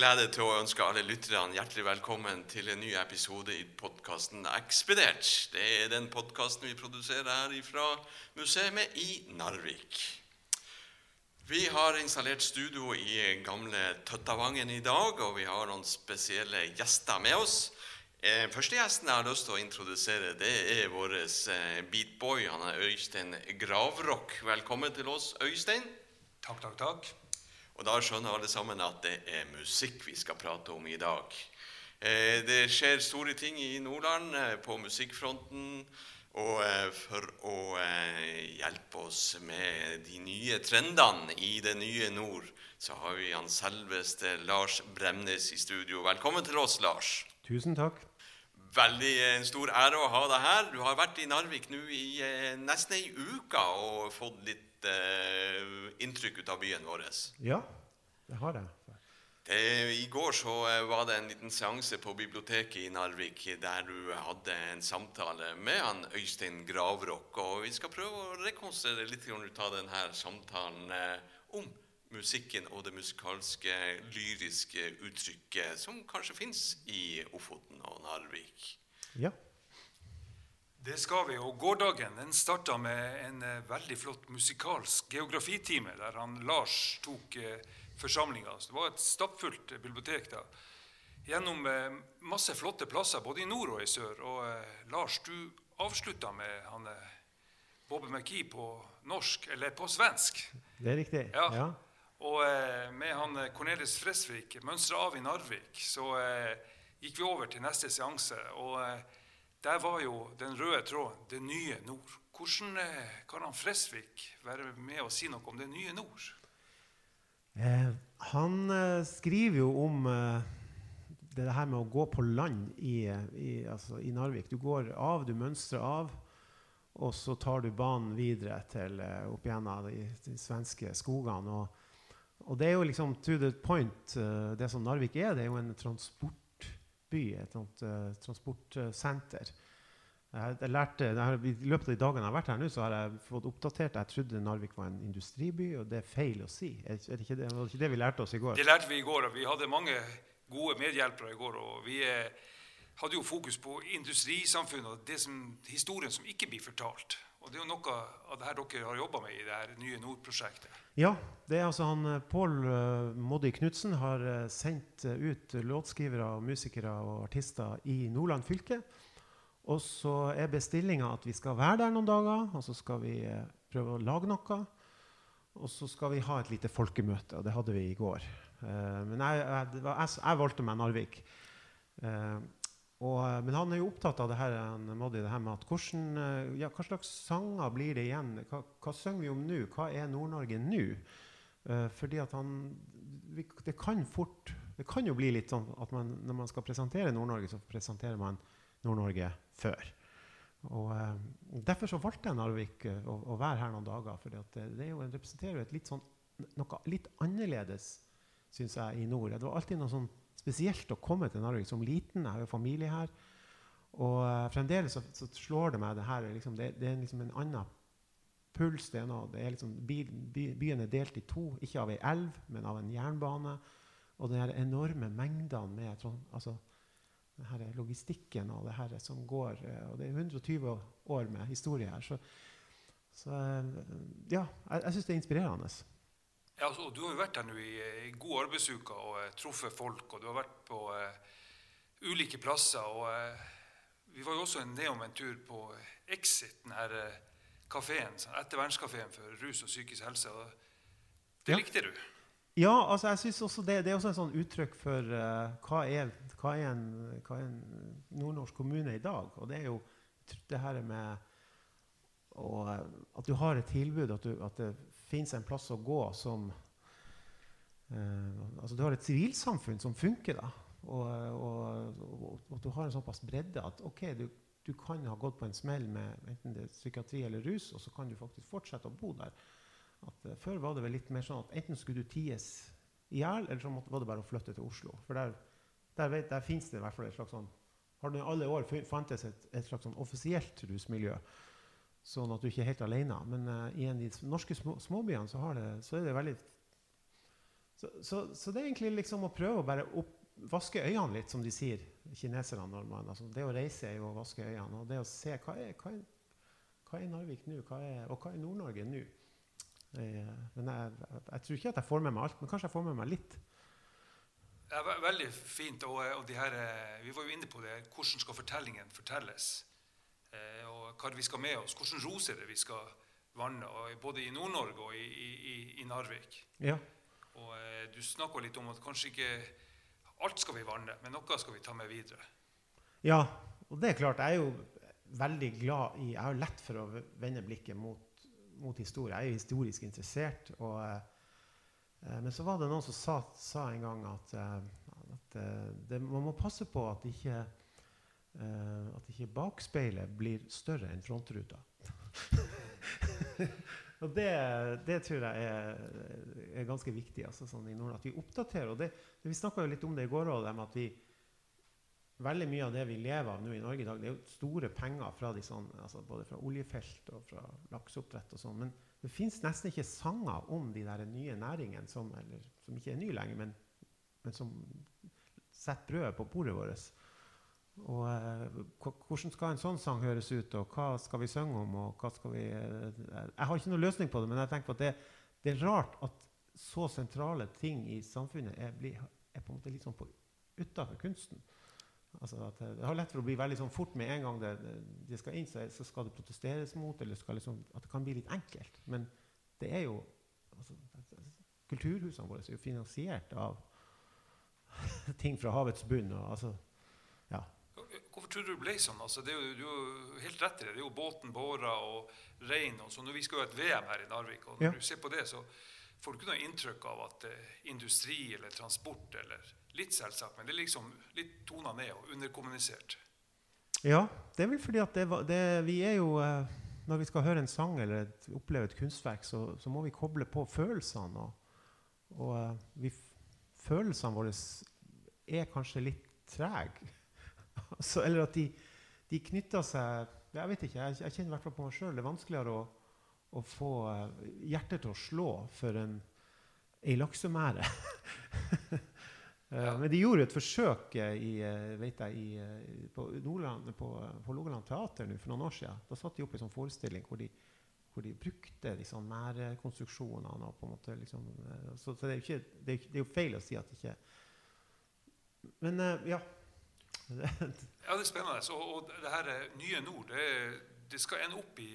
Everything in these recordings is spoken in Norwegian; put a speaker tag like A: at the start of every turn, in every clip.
A: glede til å ønske alle lytterne hjertelig velkommen til en ny episode i podkasten Ekspedert. Det er den podkasten vi produserer her fra museet i Narvik. Vi har installert studio i gamle Tøttavangen i dag, og vi har noen spesielle gjester med oss. Eh, første gjesten jeg har lyst til å introdusere, det er vår eh, beatboy. Han er Øystein Gravrock. Velkommen til oss, Øystein.
B: Takk, takk, takk.
A: Og da skjønner alle sammen at det er musikk vi skal prate om i dag. Eh, det skjer store ting i Nordland på musikkfronten. Og eh, for å eh, hjelpe oss med de nye trendene i det nye nord, så har vi han selveste Lars Bremnes i studio. Velkommen til oss, Lars.
C: Tusen takk.
A: Veldig eh, en stor ære å ha deg her. Du har vært i Narvik nå i nesten ei uke og fått litt uh, inntrykk ut av byen vår.
C: Ja, det har jeg.
A: Det, I går så eh, var det en liten seanse på biblioteket i Narvik der du hadde en samtale med han Øystein Gravrock. Og vi skal prøve å rekonstruere litt ut av denne samtalen eh, om musikken og det musikalske, lyriske uttrykket som kanskje fins i Ofoten og Narvik.
C: Ja.
B: Det skal vi. Og gårsdagen den starta med en eh, veldig flott musikalsk geografitime, der han Lars tok eh, forsamlinga. Det var et stappfullt bibliotek da. Gjennom eh, masse flotte plasser både i nord og i sør. Og eh, Lars, du avslutta med han eh, Bobby McKee på norsk, eller på svensk.
C: Det er riktig.
B: Ja.
C: Ja.
B: Og eh, med han Cornelis Fresvik, mønstra av i Narvik, så eh, gikk vi over til neste seanse. Og eh, der var jo den røde tråden det nye nord. Hvordan kan han Fresvik være med og si noe om det nye nord?
C: Eh, han eh, skriver jo om eh, det her med å gå på land i, i, altså, i Narvik. Du går av, du mønstrer av, og så tar du banen videre til eh, opp gjennom de, de svenske skogene. Og, og det er jo liksom to the point, det som Narvik er. Det er jo en transportby, et sånt eh, transportsenter. Jeg, lærte, I løpet av de dagene jeg har vært her nå, så har jeg fått oppdatert. Jeg trodde Narvik var en industriby, og det er feil å si. Er, det ikke det, var det ikke det vi lærte oss i går?
B: Det lærte vi i går, og vi hadde mange gode medhjelpere i går. Og vi eh, hadde jo fokus på industrisamfunnet og det som, historien som ikke blir fortalt. Og det er jo noe av det her dere har jobba med i det her nye Nord-prosjektet.
C: Ja, det er altså han eh, Pål uh, Moddi Knutsen har eh, sendt ut låtskrivere, musikere og artister i Nordland fylke. Og så er bestillinga at vi skal være der noen dager, og så skal vi eh, prøve å lage noe. Og så skal vi ha et lite folkemøte, og det hadde vi i går. Eh, men jeg, jeg, jeg, jeg valgte meg Narvik. Eh, og, men han er jo opptatt av det her, han, Moddi, det her med at hvordan, ja, hva slags sanger blir det igjen? Hva, hva synger vi om nå? Hva er Nord-Norge nå? Uh, fordi at han vi, Det kan fort Det kan jo bli litt sånn at man, når man skal presentere Nord-Norge, så presenterer man Nord-Norge før. Og eh, Derfor så valgte jeg Narvik eh, å, å være her noen dager. For det, det er representerer jo et litt sånn, noe litt annerledes, synes jeg, i nord. Det var alltid noe sånn spesielt å komme til Narvik som liten. Jeg har jo familie her. Og eh, fremdeles så, så slår det meg det her liksom, det, det er liksom en annen puls. Det er noe, det er liksom, by, by, byen er delt i to, ikke av ei elv, men av en jernbane. Og de enorme mengdene med altså, den her logistikken og det her som går eh, Og det er 120 år med historie her. Så, så eh, ja, jeg, jeg syns det er inspirerende.
B: Ja, altså, du har jo vært her nå i, i god arbeidsuke og uh, truffet folk, og du har vært på uh, ulike plasser. og uh, Vi var jo også nedom en tur på eh, Exit, den her eh, kafeen, sånn ettervernskafeen for rus og psykisk helse. og Det
C: Ja.
B: likte du.
C: Ja, altså jeg synes også det, det er også en sånn uttrykk for uh, hva, er, hva, er en, hva er en nordnorsk kommune i dag. Og det er jo det her med å, eh, at du har et tilbud, at, du, at det fins en plass å gå som uh, Altså du har et sivilsamfunn som funker, da. Og, og, og, og at du har en såpass bredde at ok, du, du kan ha gått på en smell med enten det er psykiatri eller rus, og så kan du faktisk fortsette å bo der. At, uh, før var det vel litt mer sånn at enten skulle du ties i hjel, eller så måtte, var det bare å flytte til Oslo. For der Der, vet, der finnes det i hvert fall et slags sånn Har det i alle år fantes et, et slags sånn offisielt rusmiljø, sånn at du ikke er helt alene. Men eh, i en av de norske små, småbyene så, det, så er det veldig så, så, så det er egentlig liksom å prøve å bare opp, vaske øynene litt, som de sier, kineserne. Når man, altså, det å reise er jo å vaske øynene. Og det å se hva er, hva er, hva er Narvik nå, og hva er Nord-Norge nå? Eh, men jeg, jeg, jeg tror ikke at jeg får med meg alt, men kanskje jeg får med meg litt.
B: Er ve- veldig fint. Og, og de her, eh, vi var jo inne på det. Hvordan skal fortellingen fortelles? Eh, og hva vi skal med oss? Hvordan roser det vi skal vanne? Både i Nord-Norge og i, i, i, Narvik.
C: Ja.
B: Og eh, du snakka litt om at kanskje ikke alt skal vi vanne, men noe skal vi ta med videre.
C: Ja, og det er klart. Jeg er jo veldig glad i Jeg har lett for å vende blikket mot, mot historie. Jeg er jo historisk interessert. Og, eh, men så var det noen som sa, sa en gang at, eh, at eh, det, man må passe på at ikke eh, at ikke bakspeilet blir større enn frontruta. og det, det tror jeg er, er ganske viktig altså, sånn i Norden, at vi oppdaterer. og det, Vi snakka litt om det i går òg, veldig mye av det vi lever av nå i Norge i dag, det er jo store penger fra de sånn, altså både fra oljefelt og fra lakseoppdrett og sånn. Men det fins nesten ikke sanger om de der nye næringene som, som ikke er nye lenger, men, men som setter brødet på bordet vårt. Og eh, hvordan skal en sånn sang høres ut, og hva skal vi synge om? og hva skal vi... eh, jeg har ikke noen løsning på det, men jeg tenker på at det, det er rart at så sentrale ting i samfunnet er, er på en måte litt sånn utafor kunsten. Altså at det, har lett for å bli veldig sånn fort med en gang det, det, skal inn, så, så skal det protesteres mot, eller liksom, at det kan bli litt enkelt. Men det er jo altså, Kulturhusene våre er jo finansiert av ting fra havets bunn. Og, altså, ja.
B: Hvorfor tror du det ble sånn? Altså, det er jo, du er helt rett i det. Det er jo båten, båra og rein. og så Når vi skal ha et VM her i Narvik, og når
C: Ja.
B: du ser på det, så får du ikke noe inntrykk av at eh, industri eller transport eller Litt selvsagt, men det er liksom litt tona ned og underkommunisert.
C: ja, det er vel fordi at det, det, vi er jo eh, Når vi skal høre en sang eller et, oppleve et kunstverk, så, så må vi koble på følelsene. Og, og eh, vi, følelsene våre er kanskje litt trege. altså, eller at de, de knytter seg Jeg vet ikke, jeg, jeg kjenner i hvert fall på meg sjøl. Det er vanskeligere å, å få eh, hjertet til å slå for en, ei laksemære.
B: Ja.
C: Men de gjorde et forsøk eh, i, eh, vet jeg, i, på, Nordland, på, på Logaland Teater nu, for noen år siden. Da satt de opp en sånn forestilling hvor de, hvor de brukte de sånn nærkonstruksjonene. på en måte liksom, Så, så det, er ikke, det, er, det er jo feil å si at det ikke Men ja.
B: Ja, det er spennende. Og, og det her nye Nord, det, det skal ende opp i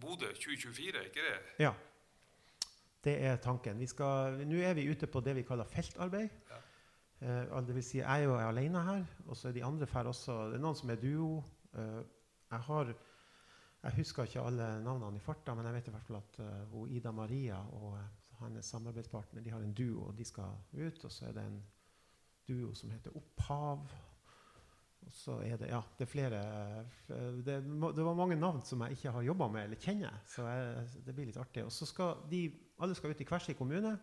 B: Bodø 2024, ikke det?
C: ja. Det er tanken. Skal, nå er vi ute på det vi kaller feltarbeid.
B: Ja.
C: Eh, det vil si, jeg er jo alene her, og så er de andre her også. Det er noen som er duo. Uh, jeg har jeg husker ikke alle navnene i farta, men jeg vet i hvert fall at uh, Ida Maria og hennes samarbeidspartner de har en duo, og de skal ut. Og så er det en duo som heter Opphav. Og så er det ja, det er flere det, det var mange navn som jeg ikke har jobba med eller kjenner, så jeg, det blir litt artig. Og så skal de, alle skal ut i hver sin kommune.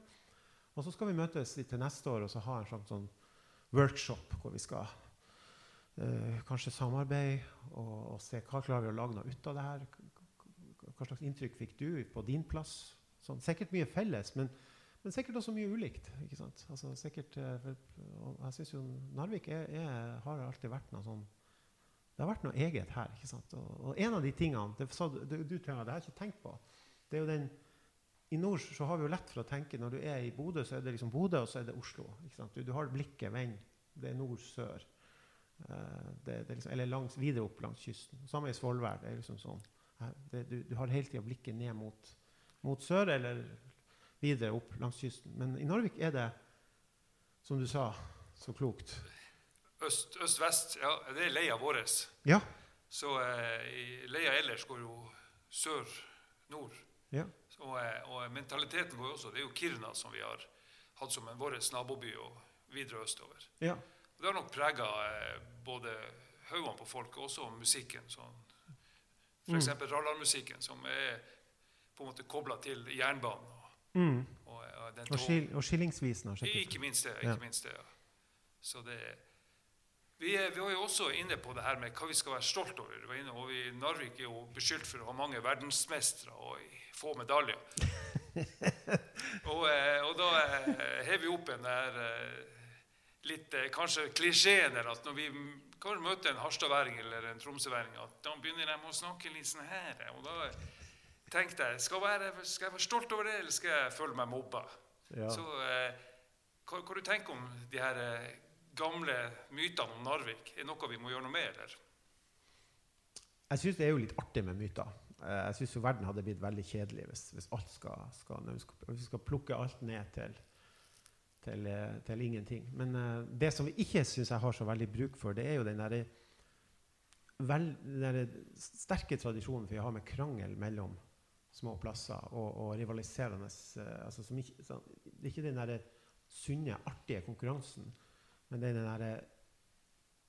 C: Og så skal vi møtes til neste år og så ha en slags sånn workshop hvor vi skal eh, kanskje samarbeide og, og se hva klarer vi å lage noe ut av det her. Hva slags inntrykk fikk du på din plass? Sånn, sikkert mye felles, men, men sikkert også mye ulikt. ikke sant? Altså, sikkert, eh, jeg synes jo Narvik er, er, har alltid vært noe sånn Det har vært noe eget her. ikke sant? Og, og en av de tingene det, du, du, du det har jeg ikke tenkt på. Det er jo den i nord så har vi jo lett for å tenke når du er i Bodø, så er det liksom Bodø, og så er det Oslo. Du, du har blikket vendt. Det er nord-sør. Eh, det er liksom, eller langs, videre opp langs kysten. Samme i Svolvær. Det er liksom sånn. Det, du, du har hele tida blikket ned mot, mot sør eller videre opp langs kysten. Men i Narvik er det, som du sa så klokt
B: Øst- Øst-vest, ja, det er leia vår.
C: Ja.
B: Så eh, leia ellers går jo sør-nord.
C: ja.
B: Og, eh, og mentaliteten går jo også. Det er jo Kiruna som vi har hatt som en vår naboby, og videre østover.
C: ja.
B: Og det har nok prega eh, både haugene på folk og også musikken. Sånn. F.eks.
C: Mm.
B: rallarmusikken, som er på en måte kobla til jernbanen. Og,
C: Mm.
B: og, og den
C: Og, og skillingsvisen
B: Ikke minst det.
C: Ja.
B: ikke minst det, ja. Så det, er, vi var jo også inne på det her med hva vi skal være stolt over. Vi var inne, og vi, Narvik er jo beskyldt for å ha mange verdensmestere og få medaljer. og, eh, og, da hever vi opp en der eh, litt kanskje klisjeen der at når vi kan møte en harstadværing eller en tromsøværing, at da begynner de å snakke litt sånn her. Og da tenkte jeg skal, være, skal jeg være stolt over det, eller skal jeg føle meg mobba? Ja. Så eh, hva, hva du tenker om de her eh, gamle mytene om Narvik? Er det noe vi må gjøre noe med, eller?
C: Jeg syns det er jo litt artig med myter. Eh, jeg syns verden hadde blitt veldig kjedelig hvis, hvis, skal, skal, vi skal, hvis vi skal plukke alt ned til, til, eh, til ingenting. Men uh, det som vi ikke syns jeg har så veldig bruk for, det er jo den derre der sterke tradisjonen vi har med krangel mellom små plasser og, og rivaliserende altså ikke, så, Det er ikke den der sunne, artige konkurransen men den der,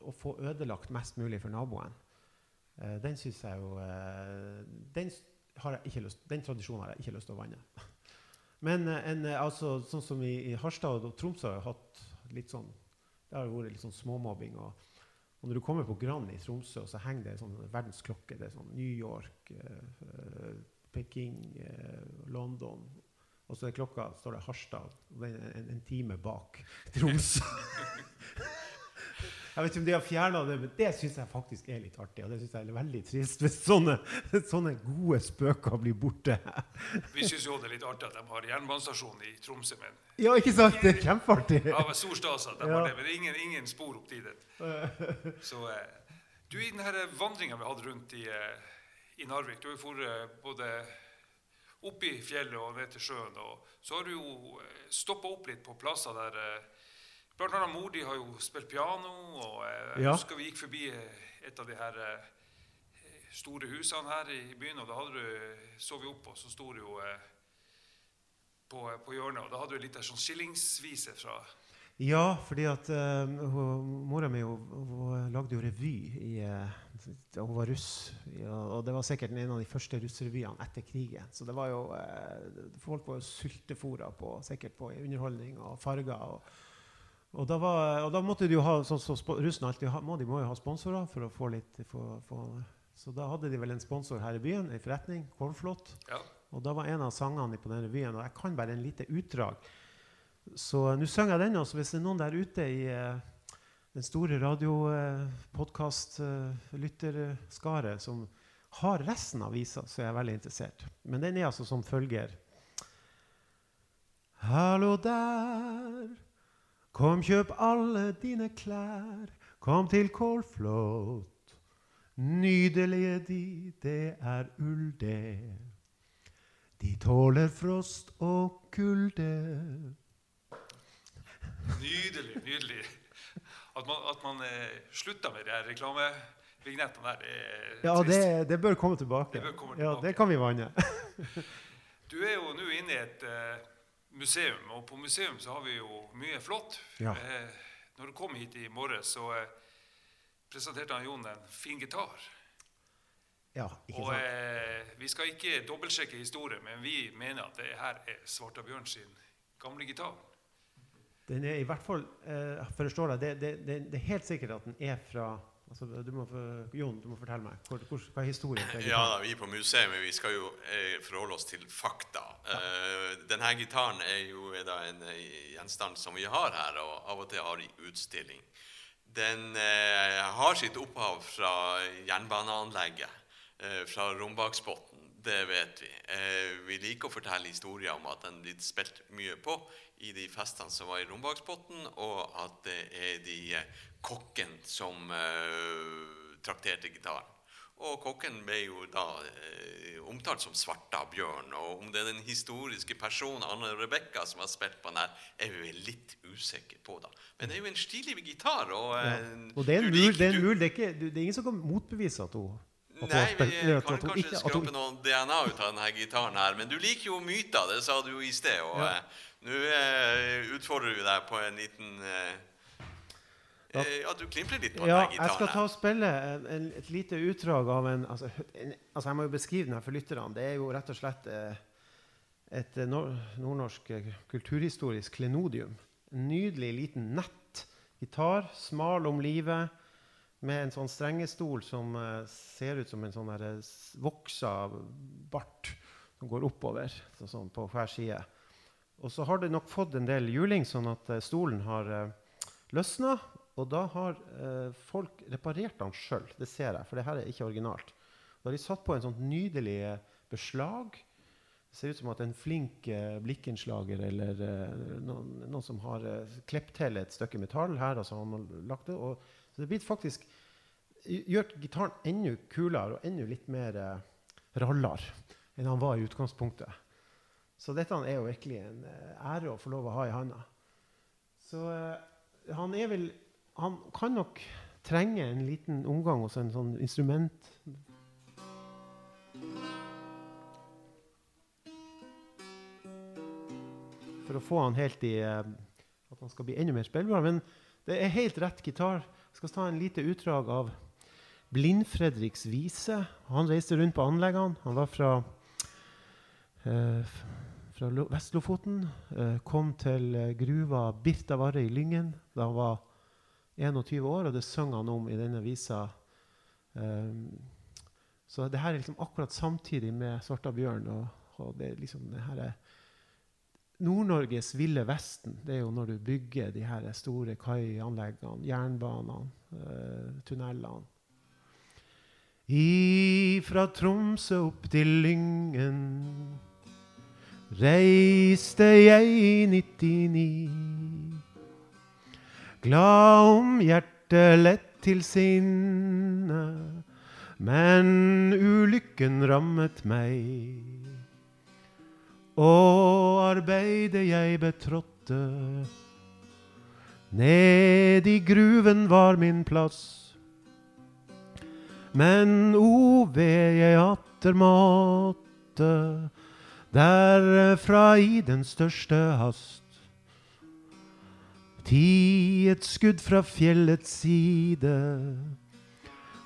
C: å få ødelagt mest mulig for naboen, uh, den syns jeg jo uh, den, lyst, den, tradisjonen har jeg ikke lyst til å vanne. Men uh, en, altså, sånn som i, i, Harstad og Tromsø har hatt litt sånn Det har vært litt sånn småmobbing. Og, og når du kommer på Grand i Tromsø, så henger det sånn verdensklokke. Det er sånn New York, Peking, London og så er klokka står det Harstad, en, en time bak Tromsø. Jeg vet ikke om de har fjerna det, men det syns jeg faktisk er litt artig. Og det synes jeg er veldig trist hvis sånne, sånne gode spøker blir borte.
B: Vi syns jo det er litt artig at de har jernbanestasjon i Tromsø. Men
C: ja, ikke sant? Det er kjempeartig.
B: Ja, stor stas at de ja. har det, men det er ingen, ingen spor opp dit. Så eh, du, i denne vandringa vi hadde rundt i, eh, i Narvik Du har jo vært både opp i fjellet og ned til sjøen. Og så har du jo eh, stoppa opp litt på plasser der eh, Blant annet mor di har jo spilt piano, og eh, jeg ja. husker vi gikk forbi et av de her store husene her i byen, og da hadde du, så vi opp, og så sto du jo på, på, hjørnet, og da hadde du litt sånn skillingsvise fra
C: Ja, fordi at uh, mora mi hun, hun lagde jo revy i da hun var russ. Ja, og det var sikkert en av de første russrevyene etter krigen. Så det var jo, uh, folk var jo sultefòra på, sikkert på underholdning og farger. Og, og, da, var, og da, måtte de jo ha sånn så, så russen alltid ha, må, de må jo ha sponsorer for å få litt for, for, Så da hadde de vel en sponsor her i byen, en forretning, Kornflot. Ja. Og da var en av sangene på den revyen, og jeg kan bare en lite utdrag. Så nå synger jeg den. også, Hvis det er noen der ute i eh, den store radiopodkast-lytterskare eh, som har resten av visa, så er jeg veldig interessert. Men den er altså som følger. Hallo der, kom kjøp alle dine klær. Kom til Kålflot, nydelige de, det er ull, det. De tåler frost og kulde.
B: Nydelig, nydelig. At man, at man eh, slutter med de reklamevignettene der, det er
C: ja, trist. Det, det, bør komme tilbake.
B: Det, bør komme tilbake.
C: Ja, det kan vi vanne.
B: du er jo nå inne i et uh, museum, og på museum så har vi jo mye flott. Ja. Uh, når du kom hit i morges, så uh, presenterte han Jon en fin gitar.
C: Ja, ikke
B: og eh, Vi skal ikke dobbeltsjekke historien, men vi mener at det her er Svarta Bjørn sin gamle gitar.
C: Den er i hvert fall eh, forstår deg, det, det, det, det, er helt sikkert at den er fra altså, du må, Jon, du må fortelle meg. Hvor, hvor, hva er historien?
A: Ja, da, Vi på museet vi skal jo eh, forholde oss til fakta. Ja. Uh, denne gitaren er jo er da en uh, gjenstand som vi har her, og av og til har i utstilling. Den uh, har sitt opphav fra jernbaneanlegget, fra Rombaksbotn. Det vet vi. vi liker å fortelle historier om at den blir spilt mye på i de festene som var i Rombaksbotn, og at det er de eh, kokken som uh, trakterte gitaren. Og kokken ble jo da eh, omtalt som Svarta Bjørn. Og om det er den historiske personen Anne Rebekka som har spilt på den her, er vi litt usikre på. da. Men det er jo en stilig gitar. Og,
C: ja. og det er en mul, det er, mul, det er, ikke, det er ingen som kan motbevise at hun
A: Nei, vi kan kanskje skrape noe DNA ut av denne gitaren her. Men du liker jo myter, det sa du jo i sted. Og ja. Nå eh, utfordrer vi deg på en liten eh, eh, Ja, du klimprer litt på
C: ja,
A: den gitaren.
C: Jeg skal ta og spille en, et lite utdrag av en altså, en altså, Jeg må jo beskrive den her for lytterne. Det er jo rett og slett eh, et nordnorsk kulturhistorisk klenodium. En nydelig liten nett gitar, smal om livet med en sånn strengestol som eh, ser ut som en sånn eh, voksa bart som går oppover så, sånn på hver side. Og så har det nok fått en del juling, sånn at eh, stolen har uh, løsna. Og da har eh, folk reparert den sjøl. Det ser jeg, for det her er ikke originalt. Da har de satt på en sånn nydelig eh, beslag. Det ser ut som at en flink eh, blikkenslager eller eh, noen, noen som har eh, klept til et stykke metall her, og så har man lagt det. Og, så det blir faktisk gjør gitaren enda kulere og enda litt mer eh, rallar enn han var i utgangspunktet. Så dette er jo virkelig en eh, ære å få lov å ha i handa. Så eh, han er vel Han kan nok trenge en liten omgang hos en sånn instrument For å få han helt i eh, At han skal bli enda mer spillbar. Men det er helt rett gitar. Jeg skal ta en lite utdrag av Blind-Fredriks vise. Han reiste rundt på anleggene. Han var fra, eh, fra Lo- Vest-Lofoten. Eh, kom til eh, gruva Birtavarre i Lyngen da han var 21 år, og det sang han om i denne visa. Eh, så det her er liksom akkurat samtidig med Svartabjørn. Og, og det er liksom det her er Nord-Norges ville vesten. Det er jo når du bygger de her store kaianleggene, jernbanene, eh, tunnelene. Ifra Tromsø opp til Lyngen reiste jeg i 99. Glad om hjertet lett til sinne, men ulykken rammet meg. Og arbeidet jeg betrådte, ned i gruven var min plass. Men o ved jeg atter måtte, derfra i den største hast. Ti et skudd fra fjellets side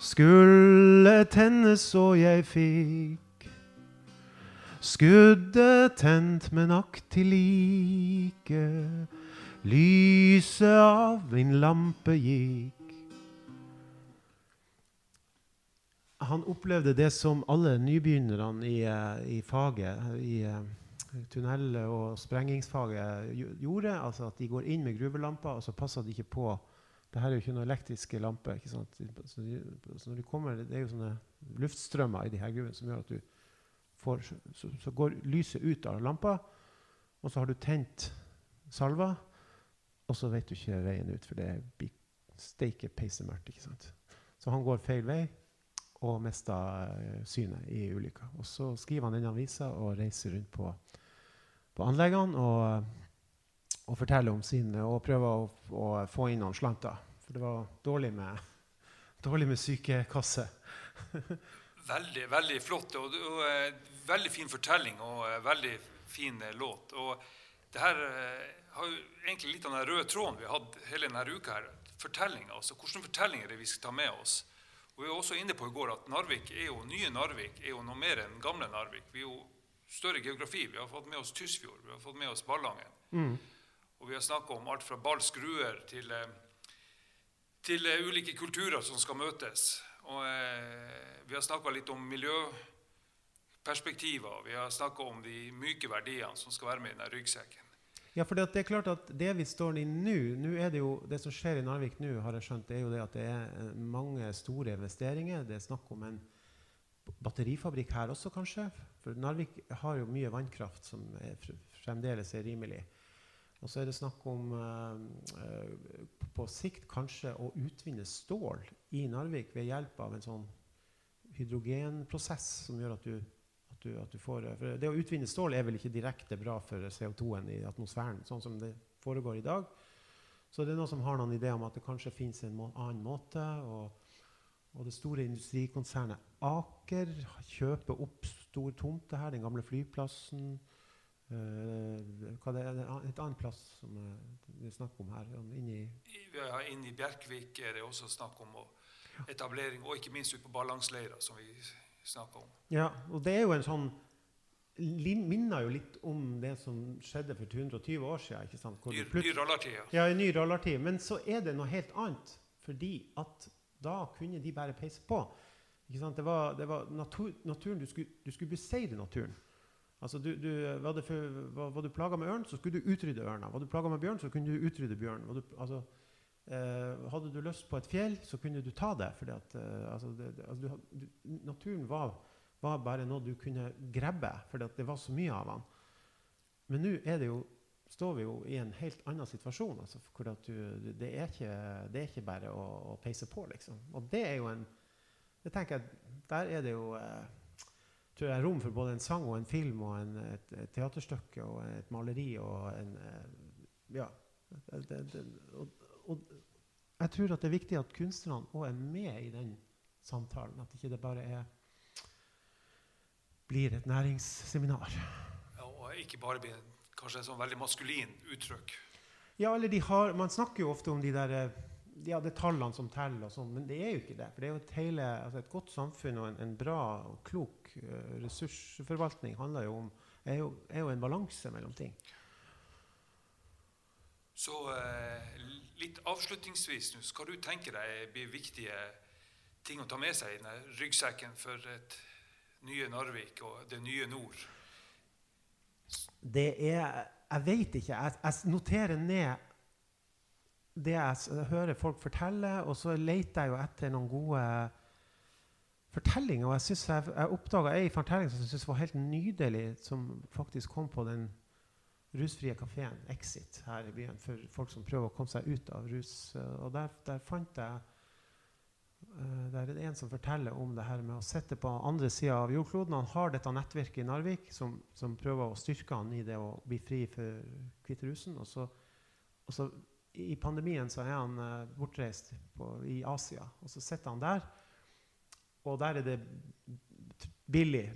C: skulle tennes så jeg fikk. Skuddet tent, men akk til like. Lyset av min lampe gikk. Han opplevde det som alle nybegynnerne i, eh, i faget, i eh, tunnel- og sprengingsfaget, gjorde. Altså at de går inn med gruvelamper, og så passer de ikke på det her er jo ikke noen elektriske lamper. ikke sant? Så, når de kommer, Det er jo sånne luftstrømmer i de her gruvene som gjør at du får, så, så går lyset ut av lampa, og så har du tent salva, og så vet du ikke veien ut, for det blir steike peisemørkt. Så han går feil vei og mister eh, synet i ulykka. Og så skriver han denne avisa og reiser rundt på, på anleggene og, og forteller om sin og prøver å, å få inn noen slanter. For det var dårlig med, dårlig med sykekasse.
B: Veldig, veldig flott. Og, og eh, veldig fin fortelling og eh, veldig fin låt. Og det her har jo egentlig litt av den røde tråden vi har hatt hele denne uka. her. Fortellinger, altså Hvilke fortellinger er det vi skal ta med oss? Og Vi var også inne på i går at Narvik er jo, nye Narvik er jo noe mer enn gamle Narvik. Vi er jo større geografi. Vi har fått med oss Tysfjord, vi har fått med oss Ballangen. Og vi har snakka om alt fra Ball skruer til, eh, til eh, ulike kulturer som skal møtes. Og eh, vi har snakka litt om miljøperspektiver. Vi har snakka om de myke verdiene som skal være med i denne ryggsekken.
C: Ja, for det, er klart at det vi står i nå nå er Det jo, det som skjer i Narvik nå, har jeg skjønt, det er jo det at det er eh, mange store investeringer. Det er snakk om en batterifabrikk her også, kanskje. For Narvik har jo mye vannkraft som er, fremdeles er rimelig. Og så er det snakk om eh, eh, på sikt kanskje å utvinne stål i Narvik ved hjelp av en sånn hydrogenprosess som gjør at du, at du, at du får eh, For det å utvinne stål er vel ikke direkte bra for CO2-en i atmosfæren, sånn som det foregår i dag. Så det er noen som har noen idé om at det kanskje fins en må annen måte. Og, og det store industrikonsernet Aker kjøper opp stor tomte her, den gamle flyplassen. Uh, hva det er et annet plass som eh, det er snakk om her? Inni
B: ja, inni Bjerkvik er det også snakk om etablering, og ikke minst ute på Ballangsleira, som vi snakker om.
C: Ja, og det er jo en sånn Minner jo litt om det som skjedde for 220 år siden. ikke sant? Hvor
B: Ny, ny rallartid.
C: Ja, en ny rallartid. Men så er det noe helt annet. Fordi at Da kunne de bare peise på. Det var, det var natur, naturen, Du skulle, du skulle beseire naturen. Altså du, du, var, for, var, var, du plaga med ørn, så skulle du utrydde ørna. Var du plaga med bjørn, så kunne du utrydde bjørn. Du, altså, eh, hadde du lyst på et fjell, så kunne du ta det. fordi at, eh, altså, det, altså, naturen var, var, bare noe du kunne grabbe, for det var så mye av den. Men nå står vi jo i en helt annen situasjon. Altså, hvor du, det, er ikke, det, er ikke, bare å, å, peise på, liksom. Og det er jo en det tenker jeg, Der er det jo eh, tror jeg, rom for både en sang og en film og en, et, et, teaterstykke og et maleri og en Ja. Det, det, og, og, jeg tror at det er viktig at kunstnerne òg er med i den samtalen. At ikke det bare er, blir et næringsseminar.
B: Ja, og ikke bare blir kanskje et sånn veldig maskulin uttrykk.
C: Ja, eller de har, Man snakker jo ofte om de der eh, ja, det er tallene som teller, og sånn, men det er jo ikke det. For det er jo et, hele, altså et godt samfunn og en, en bra og klok uh, ressursforvaltning handler jo om, er jo, er jo en balanse mellom ting.
B: Så uh, litt avslutningsvis nå, skal du tenke deg blir viktige ting å ta med seg i denne ryggsekken for et nye Narvik og det nye nord?
C: Det er Jeg vet ikke. Jeg, jeg noterer ned det jeg hører folk fortelle, og så leter jeg jo etter noen gode fortellinger. Og jeg, synes jeg, jeg oppdaga ei fortelling som jeg synes var helt nydelig, som faktisk kom på den rusfrie kafeen Exit her i byen for folk som prøver å komme seg ut av rus. Og der, der fant jeg uh, Der er det en som forteller om det her med å sitte på andre sida av jordkloden. Han har dette nettverket i Narvik som, som prøver å styrke han i det å bli fri for kvitterusen. Og så, og så i pandemien så er han uh, bortreist på, i Asia. Og så sitter han der, og der er det billig.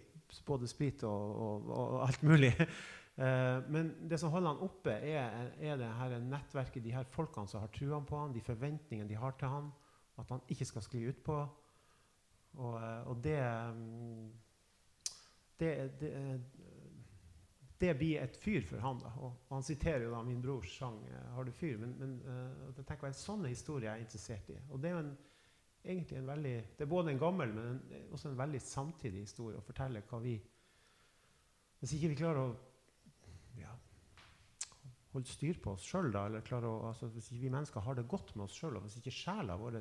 C: Både sprit og, og, og alt mulig. uh, men det som holder han oppe, er, er det her nettverket, de her folkene som har trua på han, de forventningene de har til han, at han ikke skal skli utpå. Og, uh, og det, um, det, det det blir et fyr for han. da, og, Han siterer jo da min brors sang eh, 'Har du fyr?' Men, men jeg tenker en sånn historie er interessert i. Og det er jo en, egentlig en veldig, det er både en gammel, men en, også en veldig samtidig historie. Å fortelle hva vi Hvis ikke vi klarer å ja, holde styr på oss sjøl, eller å, altså, hvis vi mennesker har det godt med oss sjøl, og hvis ikke sjela vår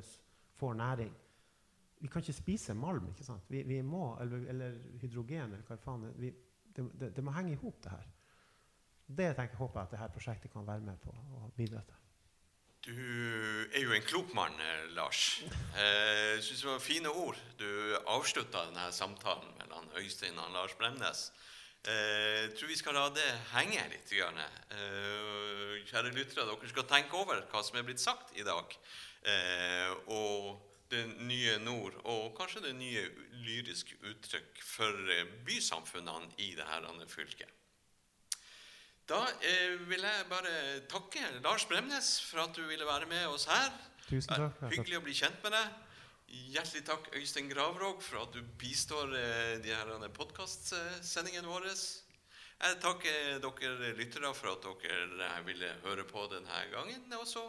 C: får næring Vi kan ikke spise malm. ikke sant? Vi, vi må, eller, eller, hydrogen, eller hva faen vi, det, det, det må henge i hop, det her. Det tenker, håper jeg at dette prosjektet kan være med på å bidra til.
A: Du er jo en klok mann, eh, Lars. Jeg eh, syns det var fine ord. Du avslutta denne samtalen mellom Øystein og Lars Bremnes. Eh, jeg tror vi skal la det henge litt. Eh, kjære lyttere, dere skal tenke over hva som er blitt sagt i dag. og det nye nord, og kanskje det nye lyriske uttrykk for eh, bysamfunnene i dette fylket. Da eh, vil jeg bare takke Lars Bremnes for at du ville være med oss her.
C: Tusen takk.
A: Hyggelig å bli kjent med deg. Hjertelig takk, Øystein Gravråg, for at du bistår eh, de her podkastsendingene våre. Jeg takker dere lyttere for at dere eh, ville høre på denne gangen. også.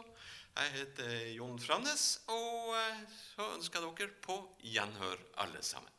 A: Jeg heter Jon Framnes, og eh, så ønsker jeg dere på gjenhør, alle sammen.